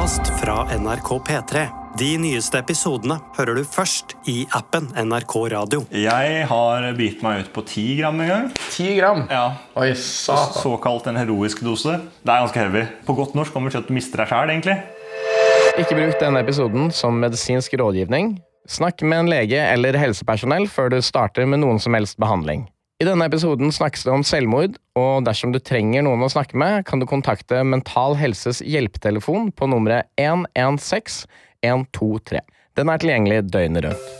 podkast fra NRK P3. De nyeste episodene hører du først i appen NRK Radio. Jeg har bitt meg ut på 10 gram en gang. 10 gram? Ja, Oi, satan. Såkalt en heroisk dose. Det er ganske heavy. På godt norsk kommer det til at du mister deg sjæl, egentlig. Ikke bruk denne episoden som medisinsk rådgivning. Snakk med en lege eller helsepersonell før du starter med noen som helst behandling. I denne episoden snakkes det om selvmord, og dersom du trenger noen å snakke med, kan du kontakte Mental Helses hjelpetelefon på nummeret 116 123. Den er tilgjengelig døgnet rundt.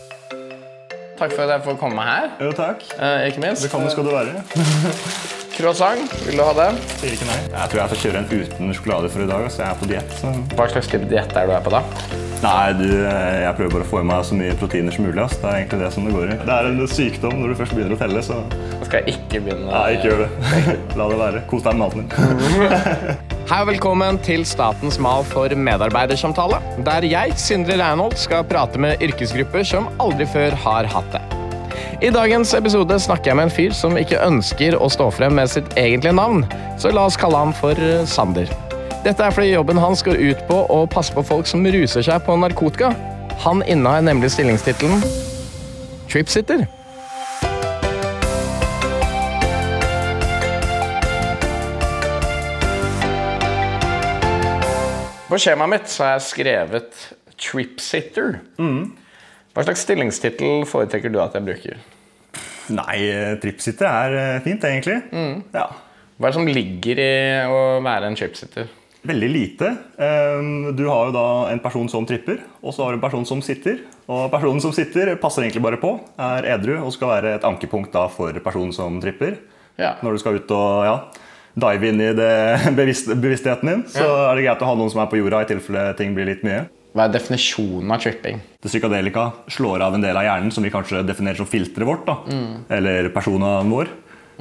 Takk for at jeg får komme her. Jo, takk. Eh, ikke minst. Velkommen skal du være. Croissant, vil du ha det? Sier ikke nei. Jeg tror jeg får kjøre en uten sjokolade for i dag, så jeg er på diett. Hva slags type diett er du er på da? Nei, du, jeg prøver bare å få i meg så mye proteiner som mulig. ass. Det er egentlig det som det går i. Det er en sykdom når du først begynner å telle, så Da skal jeg ikke begynne Nei, ikke gjør det. La det være. Kos deg med maten din. Hei og velkommen til Statens mal for medarbeidersamtale, der jeg, Sindre Reinholt, skal prate med yrkesgrupper som aldri før har hatt det. I dagens episode snakker jeg med en fyr som ikke ønsker å stå frem med sitt egentlige navn, så la oss kalle han for eh, Sander. Dette er fordi jobben hans går ut på å passe på folk som ruser seg på narkotika. Han innehar nemlig stillingstittelen Tripsitter. På skjemaet mitt så har jeg skrevet Tripsitter. Hva slags stillingstittel foretrekker du at jeg bruker? Nei, tripsitter er fint, egentlig. Ja. Hva er det som ligger i å være en tripsitter? Veldig lite. Ehm, Du har jo da en person som tripper, og så har du en person som sitter. Og personen som sitter, passer egentlig bare på, er edru og skal være et ankepunkt da for personen som tripper. Ja. Når du skal ut og ja, dive inn i det bevisst, bevisstheten din, så er det greit å ha noen som er på jorda i tilfelle ting blir litt mye. Hva er definisjonen av tripping? Det psykadelika slår av en del av hjernen som vi kanskje definerer som filteret vårt, da, eller personaen vår,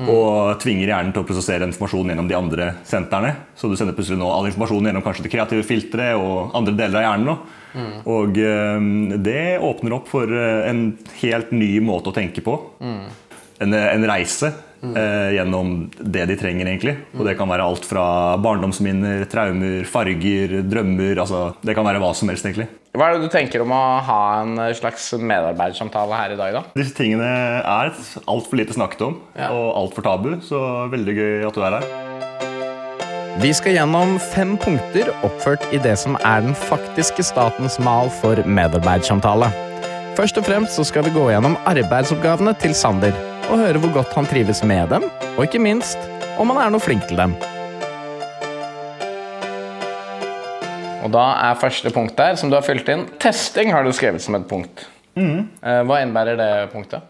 og tvinger hjernen til å prosessere informasjon gjennom de andre sentrene. Så du sender plutselig nå all informasjonen gjennom kanskje det kreative filteret og andre deler av hjernen. Mm. Og eh, det åpner opp for eh, en helt ny måte å tenke på. En, en reise eh, gjennom det de trenger, egentlig. Og det kan være alt fra barndomsminner, traumer, farger, drømmer. altså Det kan være hva som helst, egentlig. Hva er det du tenker om å ha en slags medarbeidersamtale her i dag, da? Disse tingene er altfor lite snakket om Ja. og altfor tabu, så veldig gøy at du er her. Vi skal gjennom fem punkter oppført i det som er den faktiske statens mal for medarbeidersamtale. Først og fremst så skal vi gå gjennom arbeidsoppgavene til Sander, og høre hvor godt han trives med dem, og ikke minst om han er noe flink til dem. Og da er første punkt der, som du har fylt inn, testing har du skrevet som et punkt. Mm. Hva innebærer det punktet?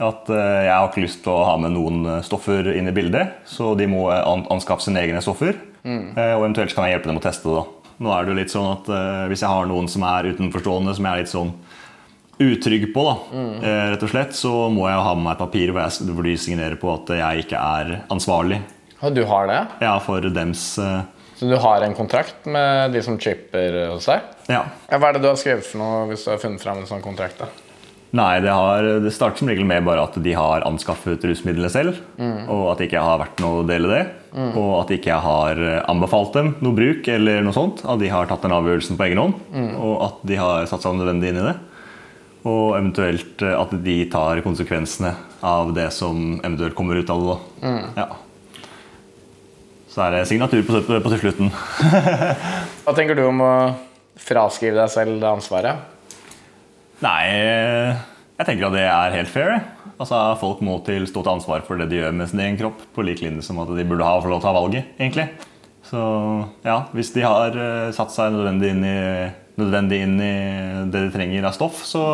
At eh, jeg har ikke lyst til å ha med noen eh, stoffer inn i bildet, så de må eh, anskaffe sine egne stoffer. Mm. og eventuelt kan jeg hjelpe dem å teste det. da. Nå er det jo litt sånn at eh, Hvis jeg har noen som er utenforstående, som jeg er litt sånn utrygg på, da, mm. rett og slett, så må jeg ha med meg et papir hvor, jeg, hvor de signerer på at jeg ikke er ansvarlig Og du har det? ja, for dems eh, Så du har en kontrakt med de som chipper hos deg? Ja. Ja, hva er det du har skrevet for noe hvis du har funnet fram en sånn kontrakt? da? Nei, det, har, det starter som regel med bare at de har anskaffet rusmidlene selv. Og at ikke jeg har vært noe del i det. Og at ikke jeg har eh, anbefalt dem noe bruk eller noe sånt. At de har tatt den avgjørelsen på egen hånd. Og at de har satt seg nødvendig inn i det. Og eventuelt eh, at de tar konsekvensene av det som eventuelt kommer ut av det. da. Ja. Så er det signatur på, på til slutten. Hva tenker du om å fraskrive deg selv det ansvaret? Nei, jeg tenker at det er helt fair. Altså, Folk må til stå til ansvar for det de gjør med sin egen kropp, på lik linje som at de burde ha til å ta valget. egentlig. Så ja, hvis de har eh, satt seg nødvendig inn, i, nødvendig inn i det de trenger av stoff, så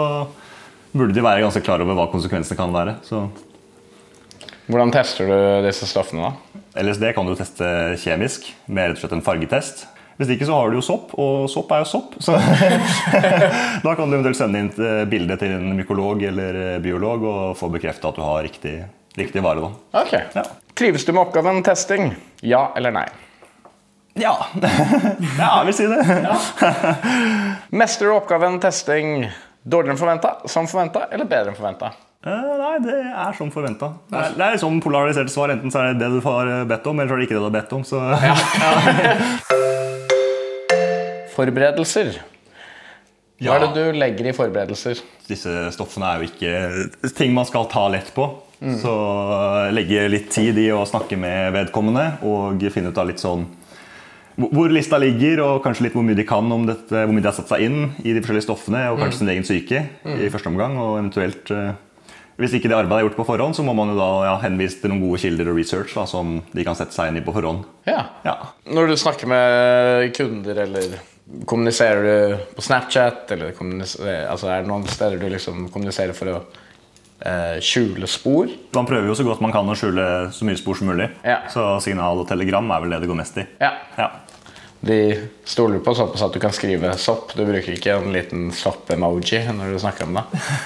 burde de være ganske klar over hva konsekvensene kan være. Så Hvordan tester du disse stoffene? da? LSD kan du teste kjemisk med rett og slett en fargetest. Hvis ikke så har du jo sopp, og sopp er jo sopp. Så da kan du eventuelt sende inn et bilde til en mykolog eller biolog og få bekrefta at du har riktig, riktig vare. da. Ok. Ja. Trives du med oppgaven testing? Ja eller nei? Ja, ja jeg vil si det. Mestrer du oppgaven testing dårligere enn forventa, som forventa eller bedre enn forventa? Eh, nei, det er som forventa. Det er, det er liksom polarisert svar. Enten så er det det du har bedt om, eller så er det ikke det du har bedt om. Så Forberedelser. Hva er det du legger i forberedelser? Disse stoffene er jo ikke ting man skal ta lett på. Så legge litt tid i å snakke med vedkommende og finne ut av litt sånn hvor- lista ligger, og kanskje litt hvor mye de kan om dette, hvor mye de har satt seg inn i de forskjellige stoffene, og kanskje sin egen psyke i første omgang. Og eventuelt, eh, hvis ikke det arbeidet er gjort på forhånd, så må man jo da ja, henvise til noen gode kilder og research da, som de kan sette seg inn i på forhånd. Ja. Ja. Når du snakker med kunder, eller kommuniserer du på Snapchat, eller altså er det noen steder du liksom kommuniserer for å eh, skjule spor? Man prøver jo så godt man kan å skjule så mye spor som mulig. Ja. Så signal og telegram er vel det det går mest i. Ja. Ja. De stoler på såpass at du kan skrive sopp. Du bruker ikke en liten sopp-emoji når du snakker om det.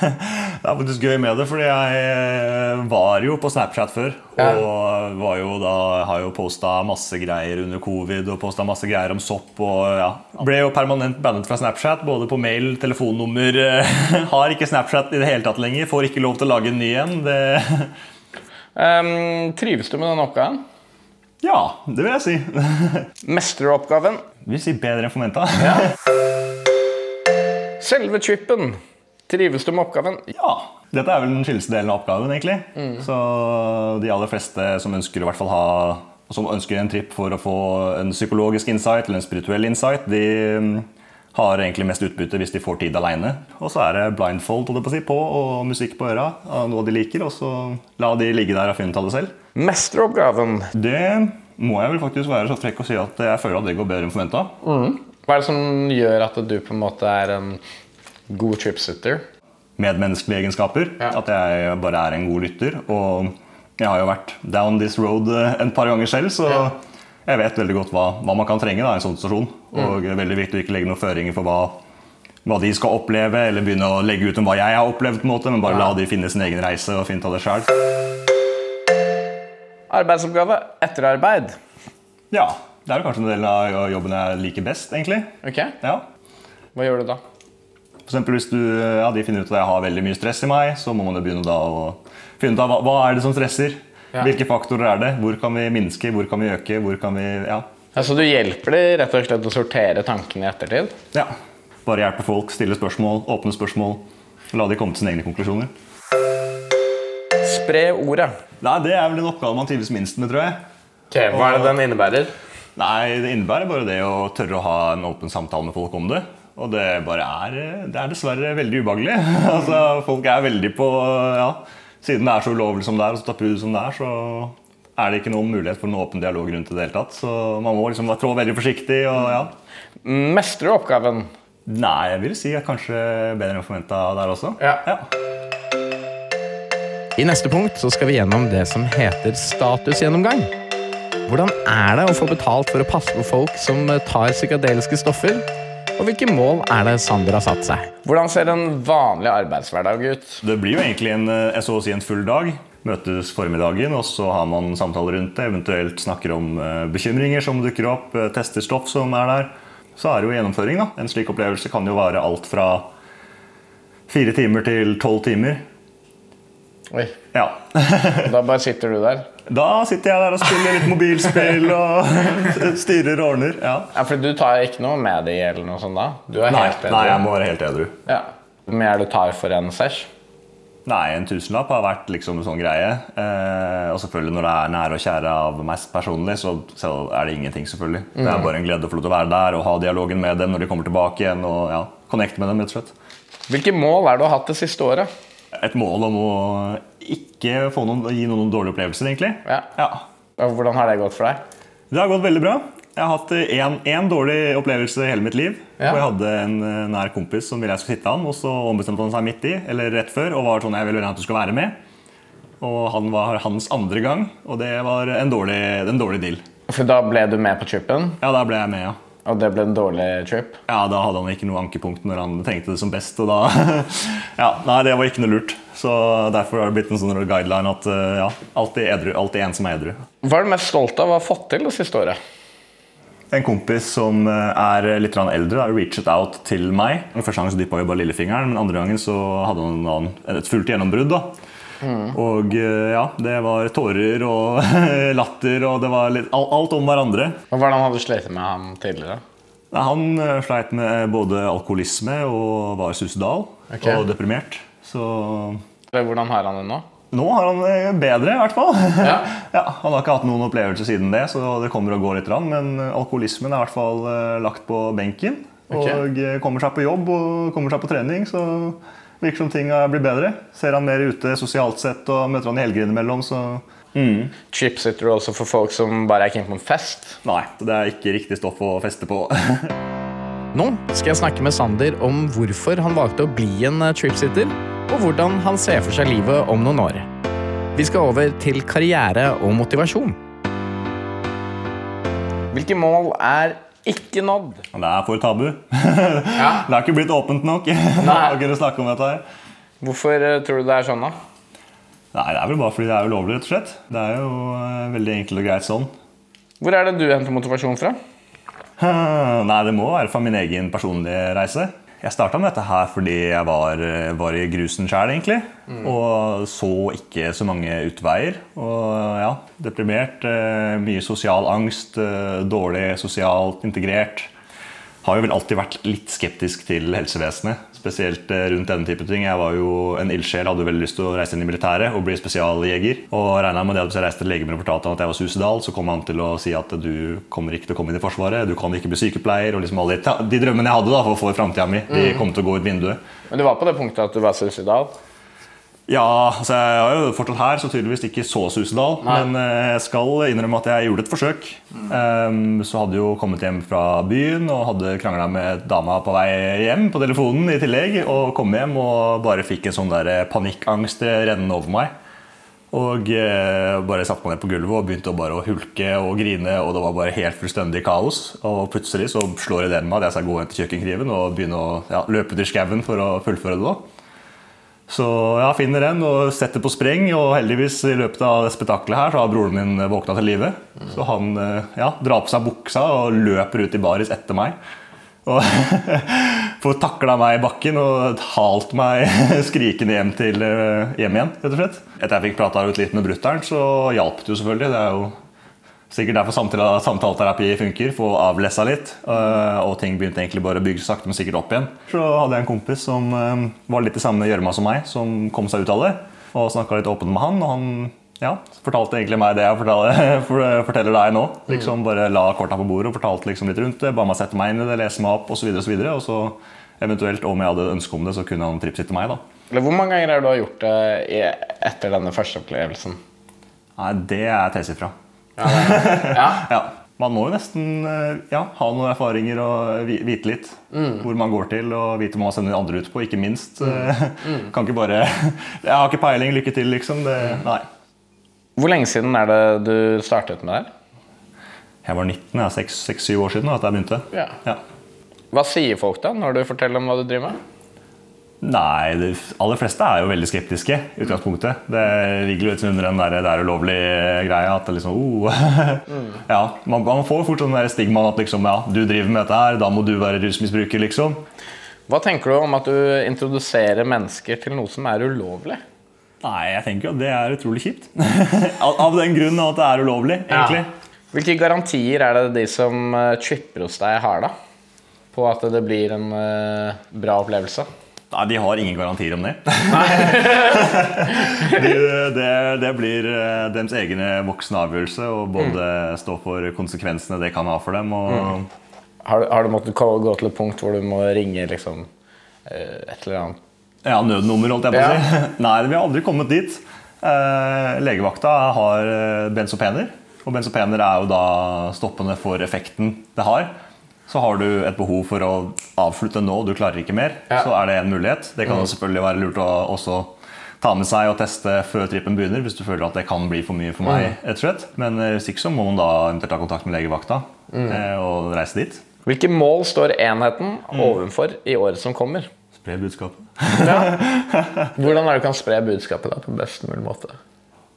Det er faktisk gøy med det, fordi jeg eh, var jo på Snapchat før. Ja. Og var jo da, har jo posta masse greier under covid og posta masse greier om sopp. og ja. Ble jo permanent bannet fra Snapchat, både på mail, telefonnummer. eh, Har ikke Snapchat i det hele tatt lenger. Får ikke lov til å lage en ny en. Det, Ehm, trives du med den oppgaven? Ja, det vil jeg si. Mestrer du oppgaven? Vi sier bedre enn forventa. Selve trippen. Trives du med oppgaven? Ja. Dette er vel den chilleste delen av oppgaven, egentlig. Så de aller fleste som ønsker, i hvert fall ha, som ønsker en tripp for å få en psykologisk insight eller en spirituell insight, de mm, har egentlig mest utbytte hvis de får tid aleine. Og så er det blindfold på, på og musikk på øra av noe de liker, og så la de ligge der og finne ut av det selv. Mesteroppgaven? Det må jeg vel faktisk være så frekk å si at jeg føler at det går bedre enn forventa. Hva er det som gjør at du på en måte er en god tripsitter? medmenneskelige egenskaper. Ja. At jeg bare er en god lytter. Og jeg har jo vært down this road eh, en par ganger selv, så Ja. Jeg vet veldig godt hva, hva man kan trenge da, i en sånn situasjon. Mm. Og det er veldig viktig å ikke legge noen føringer for hva, hva de skal oppleve, eller begynne å legge ut om hva jeg har opplevd, på en måte, men bare la de finne sin egen reise og finne ut av det sjøl. Arbeidsoppgave etterarbeid. Ja, det er kanskje en del av jobben jeg liker best, egentlig. Ok, Ja. Hva gjør du da? For eksempel hvis du, ja, de finner ut at jeg har veldig mye stress i meg, så må man jo begynne da å finne ut av hva, hva er det som stresser. Ja. Hvilke faktorer er det? Hvor kan vi minske? Hvor kan vi øke? Hvor kan vi, ja. Altså Du hjelper dem rett og slett å sortere tankene i ettertid? ja. Bare hjelpe folk, stille spørsmål, åpne spørsmål. La de komme til sine egne konklusjoner. Spre ordet. Nei, Det er vel en oppgave man trives minst med, tror jeg. Ok, Hva er det den innebærer? Nei, Det innebærer bare det å tørre å ha en åpen samtale med folk om det. Og det bare er Det er dessverre veldig ubehagelig. altså, Folk er veldig på ja, Siden det er så ulovlig som det er, og så tabu som det er, så er det ikke noen mulighet for en åpen dialog rundt det i det hele tatt. Så man må liksom trå veldig forsiktig. og ja. Mestre oppgaven. Nei, jeg vil si at kanskje bedre enn forventa der også. Ja. ja. I neste punkt så skal vi gjennom det som heter statusgjennomgang. Hvordan er det å få betalt for å passe på folk som tar psykadeliske stoffer? Og hvilke mål er det Sander har satt seg? Hvordan ser en vanlig arbeidshverdag ut? Det blir jo egentlig en, eh, så å si en full dag. Møtes formiddagen, og så har man samtaler rundt det. Eventuelt snakker om eh, bekymringer som dukker opp, eh, tester stoff som er der. Så er det jo gjennomføring. da. En slik opplevelse kan jo vare alt fra fire timer til tolv timer. Oi, Ja. Da bare sitter du der. Da sitter jeg der og spiller litt mobilspill og styrer og ordner. Ja. Ja, For du tar ikke noe med deg eller noe sånt da? Du er Nei, nei, jeg må være helt edru. Ja. Hvor mye er det du tar for en sesh? Nei, en tusenlapp har vært liksom en sånn greie. Eh, og selvfølgelig når det er nære og kjære av meg personlig, så, så er det ingenting, selvfølgelig. Det er bare en glede å få lov til å være der og ha dialogen med dem når de kommer tilbake igjen. og ja, connecte med dem, rett og slett. Hvilke mål er det du har hatt det siste året? Et mål om å ikke få noen, gi noen dårlige opplevelser, egentlig. Ja. Ja. Hvordan har det gått for deg? Det har gått veldig bra. Jeg har hatt én dårlig opplevelse hele mitt liv. Ja. Jeg hadde en eh, nær kompis som ville jeg skulle sitte an, og så ombestemte han seg midt i, eller rett før, og var sånn jeg ville at du skulle være med. Og han var hans andre gang, og det var en dårlig, en dårlig deal. For da ble du med på trippen, Ja, da ble jeg med, ja. Og det ble en dårlig trip. Ja, Da hadde han ikke noe ankepunkt når han tenkte det som best. og da, ja, Nei, det var ikke noe lurt. Så Derfor har det blitt en sånn guideline at eh, ja, alltid, edru, alltid en som er edru. Hva er du mest stolt av å ha fått til det siste året? En kompis som eh, er litt eldre, har reachet out til meg. Første gangen så dyppa vi bare lillefingeren, men andre gangen så hadde han et fullt gjennombrudd. da. Og eh, ja, det var tårer og latter, og det var litt, alt om hverandre. Og Hvordan hadde du slitt med ham tidligere? Han eh, sleit med både alkoholisme og var suicidal okay. og deprimert. Så Hvordan har han det nå? nå har han det bedre, i hvert fall. Ja. Ja, han har ikke hatt noen opplevelser siden det, så det kommer og går litt. Men alkoholismen er i hvert fall eh, lagt på benken. Okay. Og eh, kommer seg på jobb og kommer seg på trening. Så virker som ting blir bedre. Ser han mer ute sosialt sett og møter han i helger innimellom, så Chipsitter du også for folk som bare er keen på en fest? nei. Det er ikke riktig stoff å feste på. Nå skal jeg snakke med Sander om hvorfor han valgte å bli en eh, tripsitter, og hvordan han ser for seg livet om noen år. Vi skal over til karriere og motivasjon. Hvilke mål er ikke nådd? Det er for tabu. Ja. Det har ikke blitt åpent nok Nei. å kunne snakke om dette her. Hvorfor eh, tror du det er sånn, da? Nei, Det er vel bare fordi det er ulovlig, rett og slett. Det er jo eh, veldig enkelt og greit sånn. Hvor er det du henter motivasjon fra? Nei, det må være fra min egen personlige reise. Jeg starta med dette her fordi jeg var, eh, var i grusen sjæl, egentlig. Og så ikke så mange utveier. Og ja, deprimert. eh, Mye sosial angst. eh, Dårlig sosialt integrert. Har jo vel alltid vært litt skeptisk til helsevesenet. Spesielt eh, rundt denne type ting. Jeg var jo en ildsjel, hadde veldig lyst til å reise inn i militæret og bli spesialjeger. Og regna med det at hvis jeg reiste til legen min og fortalte han at jeg var suicidal, så kom han til å si at du kommer ikke til å komme inn i Forsvaret, du kan ikke bli sykepleier. Og liksom alle de, de drømmene jeg hadde da for, å få framtida mi, de kom til å gå ut vinduet. Men du var på det punktet at du var suicidal? Ja, altså jeg er jo fortsatt her, så tydeligvis ikke så suicidal. Men eh, jeg skal innrømme at jeg gjorde et forsøk. Um, så hadde jo kommet hjem fra byen og hadde krangla med dama på vei hjem på telefonen i tillegg. Og kom hjem og bare fikk en sånn der panikkangst rennende over meg. Og eh, bare satte meg ned på gulvet og begynte å bare å hulke og grine. Og det var bare helt fullstendig kaos. Og plutselig så slår ideen meg at jeg skal gå inn til kjøkkenkniven og begynne å ja, løpe til skauen for å fullføre det. da. Så jeg finner den og setter på spreng, og heldigvis i løpet av det spetakkelet her så har broren min våkna til live. Så han eh, ja, drar på seg buksa og løper ut i baris etter meg. Og får takla meg i bakken og halt meg skrikende hjem, til, eh, hjem igjen. rett og slett. Etter jeg fikk prata ut litt med brutter'n, så hjalp det jo selvfølgelig. Det er jo Sikkert derfor samtale, samtaleterapi funker, få avlessa litt. øh, Og ting begynte egentlig bare å bygge sakte, men sikkert opp igjen. Så hadde jeg en kompis som øh, var litt i samme gjørma som meg, som kom seg ut av det. Og snakka litt åpent med han, og han ja, fortalte egentlig meg det jeg forteller, forteller deg nå. Liksom Bare la korta på bordet og fortalte liksom litt rundt det. Ba meg sette meg inn i det, lese meg opp osv. Og, så videre, og så eventuelt, om jeg hadde ønske om det, så kunne han tripsitte meg. da. Eller Hvor mange ganger har du gjort det etter denne første opplevelsen? Nei, det er tesifra. Ja, Ja. Man må jo nesten eh, ja, ha noen erfaringer og vite litt hvor man går til og vite hva man sender andre ut på, ikke minst. Mm. Kan ikke bare Jeg har ikke peiling, lykke til, liksom. Det, nei. Hvor lenge siden er det du startet med det? her? Jeg var 19, jeg er 6-7 år siden at jeg begynte. Ja. Ja. Hva sier folk da, når du forteller om hva du driver med? Nei, de aller fleste er jo veldig skeptiske i utgangspunktet. Det ligger jo litt under den der, det er ulovlig-greia. At det liksom oh. ja, man, man får fort sånn der stigma at liksom, ja, du driver med dette her, da må du være rusmisbruker, liksom. Hva tenker du om at du introduserer mennesker til noe som er ulovlig? Nei, jeg tenker jo at det er utrolig kjipt. av, den grunn at det er ulovlig, egentlig. Hvilke garantier er det de som eh, tripper hos deg har da? På at det blir en eh, bra opplevelse? Nei, de har ingen garantier om det. de, det, det blir eh, deres egne voksne avgjørelse å både stå for konsekvensene det kan ha for dem. Og, Har, du- har du måttet gå til et punkt hvor du må ringe liksom, eh, et eller annet? Ja, nødnummer, holdt jeg på å si. Nei, vi har aldri kommet dit. Eh, legevakta har eh, benzopener, og benzopener er jo da stoppende for effekten det har. Så har du et behov for å avslutte nå, du klarer ikke mer, Ja. så er det en mulighet. Det kan mm. selvfølgelig være lurt å også ta med seg og teste før trippen begynner, hvis du føler at det kan bli for mye for meg. rett og slett. Men eh, hvis ikke så må man da eventuelt ta kontakt med legevakta mm. og reise dit. Hvilke mål står enheten overfor i året som kommer? Spre budskapet. Hvordan er det du kan spre budskapet da, på best mulig måte?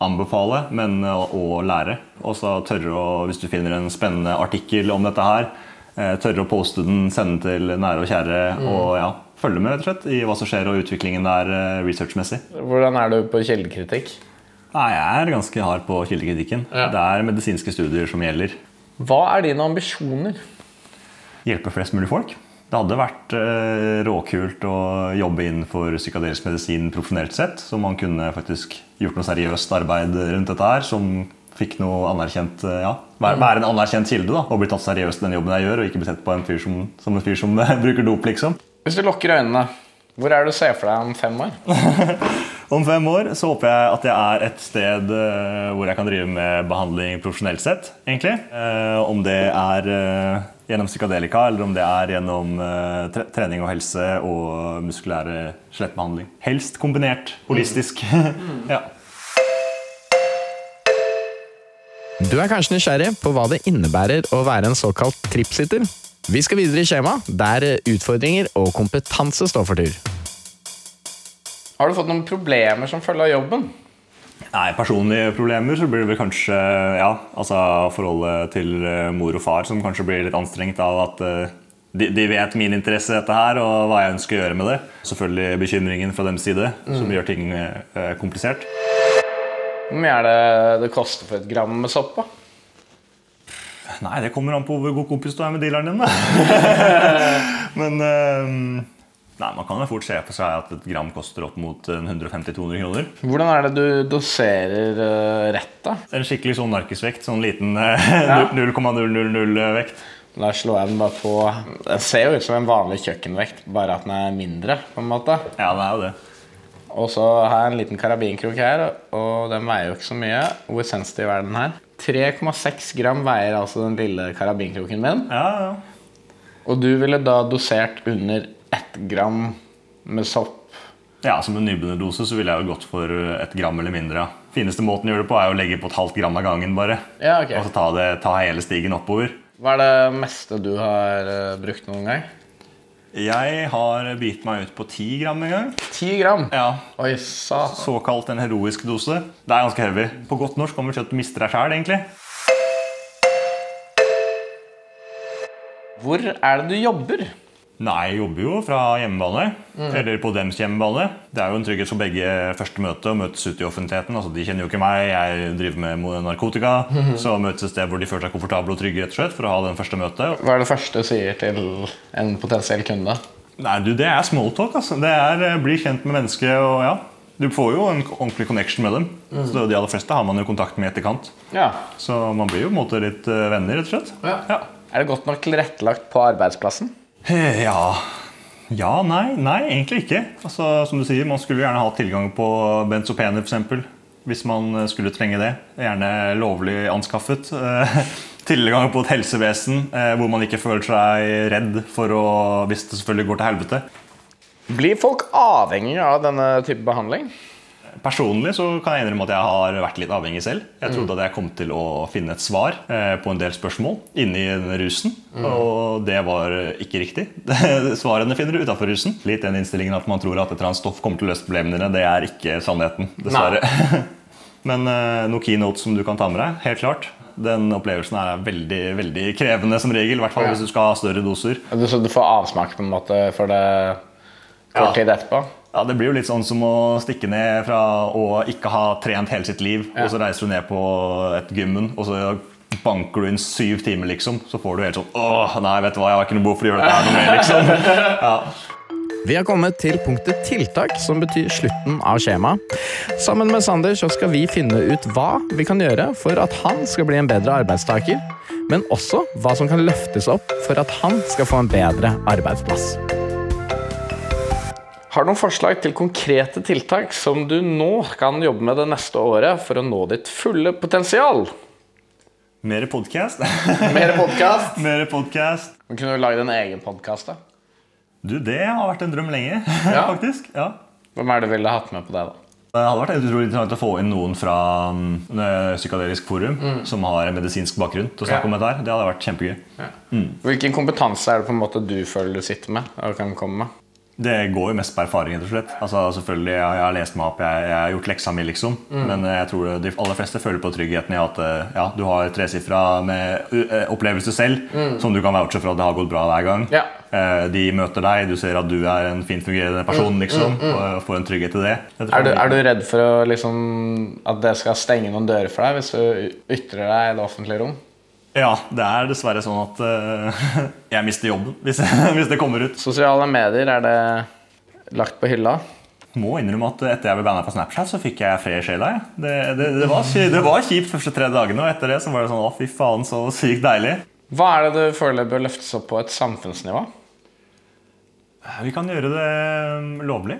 anbefale, men å, å lære. Og så tørre å, hvis du finner en spennende artikkel om dette her, eh, tørre å poste den, sende til nære og kjære, og ja, følge med rett og slett i hva som skjer og utviklingen der eh, researchmessig. Hvordan er du på kildekritikk? Nei, jeg er ganske hard på kildekritikken. Ja. Det er medisinske studier som gjelder. Hva er dine ambisjoner? hjelpe flest mulig folk. Det hadde vært eh, råkult å jobbe innenfor psykadelisk medisin profesjonelt sett. Så man kunne faktisk gjort noe seriøst arbeid rundt dette her som fikk noe anerkjent eh, ja, være, en anerkjent kilde da, og bli tatt seriøst i den jobben jeg gjør, og ikke bli sett på en fyr som, som en fyr som bruker dop, liksom. Hvis du lukker øynene, hvor er det du ser for deg om fem år? Om fem år så håper jeg at jeg er et sted eh, hvor jeg kan drive med behandling profesjonelt sett. egentlig. Eh, om det er eh, gjennom psykadelika, eller om det er gjennom eh, trening og helse og muskulære skjelettbehandling. Helst kombinert. Holistisk. ja. Du er kanskje nysgjerrig på hva det innebærer å være en såkalt tripsitter? Vi skal videre i skjemaet, der utfordringer og kompetanse står for tur. Har du fått noen problemer som følge av jobben? Nei, personlige problemer så blir det vel kanskje ja, altså forholdet til eh, mor og far som kanskje blir litt anstrengt av at eh, de, de vet min interesse i dette her og hva jeg ønsker å gjøre med det. Selvfølgelig bekymringen fra deres side, som gjør ting eh, komplisert. Hvor mye er det det koster for et gram med sopp? da? Nei, det kommer an på hvor god kompis du er med dealeren din. Men eh, Nei, man kan jo fort se for seg at et gram koster opp mot eh, 150-200 kroner. Hvordan er det du doserer eh, rett, da? En skikkelig sånn narkisvekt. Sånn liten eh, 0,000-vekt. Da slår jeg den bare på Den ser jo ut som en vanlig kjøkkenvekt, bare at den er mindre. på en måte. Ja, det er jo det. Og så har jeg en liten karabinkrok her, og den veier jo ikke så mye. Hvor sensitiv er den her? 3,6 gram veier altså den lille karabinkroken min. Ja, ja. Og du ville da dosert under 1 gram med sopp. Ja, Som en nybegynnerdose så ville jeg jo gått for 1 gram eller mindre. Fineste måten å gjøre det på er å legge på et halvt gram av gangen. bare. Ja, ok. Og så ta, det, ta hele stigen oppover. Hva er det meste du har eh, brukt noen gang? Jeg har bitt meg ut på 10 gram en gang. 10 gram? Ja, Oi, satan. Såkalt en heroisk dose. Det er ganske heavy. På godt norsk kommer det til at du mister deg sjæl, egentlig. Hvor er det du jobber? Nei, jeg jobber jo fra hjemmebane. Eller på dems hjemmebane. Det er jo en trygghet for begge første møte å møtes ute i offentligheten. Altså, de kjenner jo ikke meg, jeg driver med narkotika. Så møtes et sted hvor de føler seg komfortable og trygge rett og slett for å ha den første møtet. Hva er det første du sier til en potensiell kunde? Nei, du, det er smalltalk. Altså. Det er eh, bli kjent med mennesket og ja. Du får jo en ordentlig connection med dem. Så De aller fleste har man jo kontakt med i etterkant. Ja. Så man blir jo på en måte litt eh, venner, rett og slett. Ja. Er det godt nok tilrettelagt på arbeidsplassen? Eh, Ja Ja, nei, nei, egentlig ikke. Altså, som du sier, Man skulle gjerne ha tilgang på benzopener, f.eks. Hvis man eh, skulle trenge det. Gjerne lovlig anskaffet. Eh, Tilgang på et helsevesen hvor man ikke føler seg redd for å, hvis det selvfølgelig går til helvete. Blir folk avhengige av denne type behandling? Personlig så kan jeg innrømme at jeg har vært litt avhengig selv. Jeg trodde at jeg kom til å finne et svar eh, på en del spørsmål inni den rusen. Og det var ikke riktig. Svarene finner du utafor rusen. Litt den innstillingen at man tror at et eller annet stoff kommer til å løse problemene dine. Det er ikke sannheten, dessverre. Men eh, noen keynotes som du kan ta med deg, helt klart. Den opplevelsen er veldig veldig krevende som regel. I hvert fall Ja. hvis du skal ha større doser. Du, så du får avsmak på en måte for det kort tid etterpå? Ja, Det blir jo litt sånn som å stikke ned fra å ikke ha trent hele sitt liv, og så reiser du ned på et gymmen, og så banker du inn syv timer, liksom. Så får du helt sånn Åh, nei, vet du hva, jeg har ikke noe behov for å gjøre dette her noe mer, liksom. Ja. Vi har kommet til punktet tiltak, som betyr slutten av skjemaet. Sammen med Sander så skal vi finne ut hva vi kan gjøre for at han skal bli en bedre arbeidstaker, men også hva som kan løftes opp for at han skal få en bedre arbeidsplass. Har du noen forslag til konkrete tiltak som du nå kan jobbe med det neste året for å nå ditt fulle potensial? Mer podkast. Mer podkast? Mer podkast. Kunne du lagd en egen podkast, da? Du, det har vært en drøm lenge, Ja. faktisk. Ja. Hvem er det du ville hatt med på det, da? Det hadde vært utrolig interessant å få inn noen fra um, Psykadelisk forum som har en medisinsk bakgrunn til å snakke Ja. om dette her. Det hadde vært kjempegøy. Hvilken kompetanse er det på en måte du føler du sitter med? og kan komme med? Det går jo mest på erfaring, rett og slett. Altså, selvfølgelig, jeg, jeg har lest meg opp, jeg, jeg har gjort leksa mi, liksom. Men eh, jeg tror de aller fleste føler på tryggheten i at eh, ja, du har tresifra med uh, opplevelse selv, som du kan vouche for at det har gått bra hver gang. Ja. Eh, de møter deg, du ser at du er en fint fungerende person, liksom, og får en trygghet i det. Er du, er du redd for å, liksom, at det skal stenge noen dører for deg hvis du ytrer deg i det offentlige rom? Ja, det er dessverre sånn at uh, jeg mister jobben hvis, hvis det kommer ut. Sosiale medier, er det lagt på hylla? Må innrømme at etter jeg ble banna på Snapchat, så fikk jeg fred i sjela. Det, det, det, var, det var kjipt første tre dagene, og etter det så var det sånn å fy faen, så sykt deilig. Hva er det du føler bør løftes opp på et samfunnsnivå? Vi kan gjøre det um, lovlig.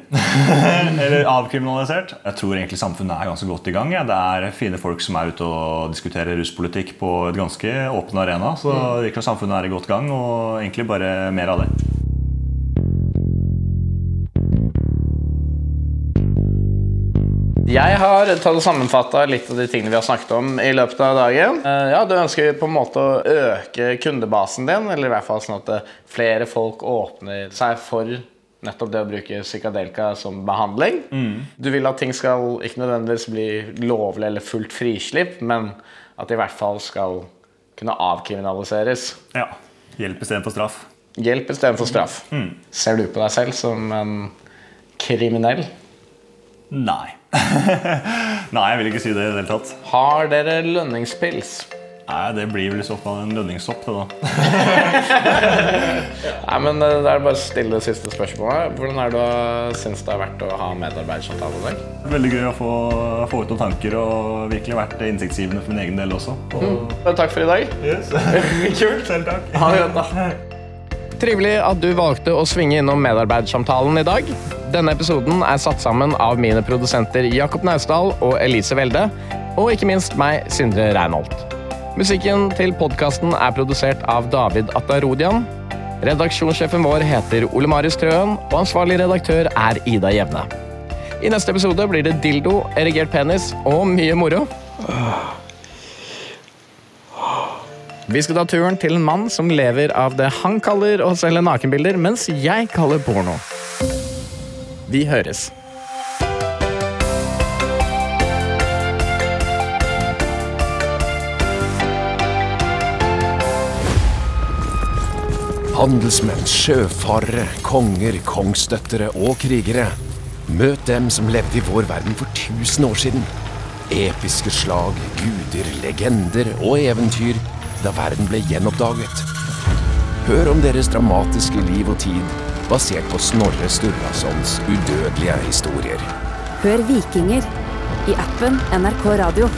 Eller avkriminalisert. Jeg tror egentlig samfunnet er ganske godt i gang. Ja. Det er fine folk som er ute og diskuterer ruspolitikk på et ganske åpen arena. Så det virker som samfunnet er i godt gang, og egentlig bare mer av det. Jeg har tatt og sammenfatta litt av de tingene vi har snakket om i løpet av dagen. Eh, Ja, Du ønsker på en måte å øke kundebasen din, eller i hvert fall sånn at eh, flere folk åpner seg for nettopp det å bruke psykadelika som behandling. Du vil at ting skal ikke nødvendigvis bli lovlig eller fullt frislipp, men at det i hvert fall skal kunne avkriminaliseres. Ja. Hjelp istedenfor straff. Hjelp istedenfor straff. Ser du på deg selv som en kriminell? Nei. Nei, jeg vil ikke si det i det hele tatt. Har dere lønningspils? Nei, Det blir vel i så fall en lønningssopp. det da. Nei, men eh, Det er bare å stille det siste spørsmålet. Hvordan er det du syns det har vært å ha medarbeidersamtale i dag? Veldig gøy å få, få ut noen tanker og virkelig vært innsiktsgivende for min egen del også. Og, Takk for i dag. yes. Kult. Selv takk. Ha det godt, da. Trivelig at du valgte å svinge innom medarbeidersamtalen i dag. Denne episoden er satt sammen av mine produsenter Jakob Naustdal og Elise Welde, og ikke minst meg, Sindre Reinholt. Musikken til podkasten er produsert av David Atarodian. Redaksjonssjefen vår heter Ole Marius Trøen, og ansvarlig redaktør er Ida Jevne. I neste episode blir det dildo, erigert penis og mye moro. Vi skal ta turen til en mann som lever av det han kaller å selge nakenbilder, mens jeg kaller porno. Vi høres. Handelsmenn, sjøfarere, konger, kongsdøttere og krigere. Møt dem som levde i vår verden for tusen år siden. Episke slag, guder, legender og eventyr da verden ble gjenoppdaget. Hør om deres dramatiske liv og tid, basert på Snorre Sturlasons udødelige historier. Hør Vikinger i appen NRK Radio.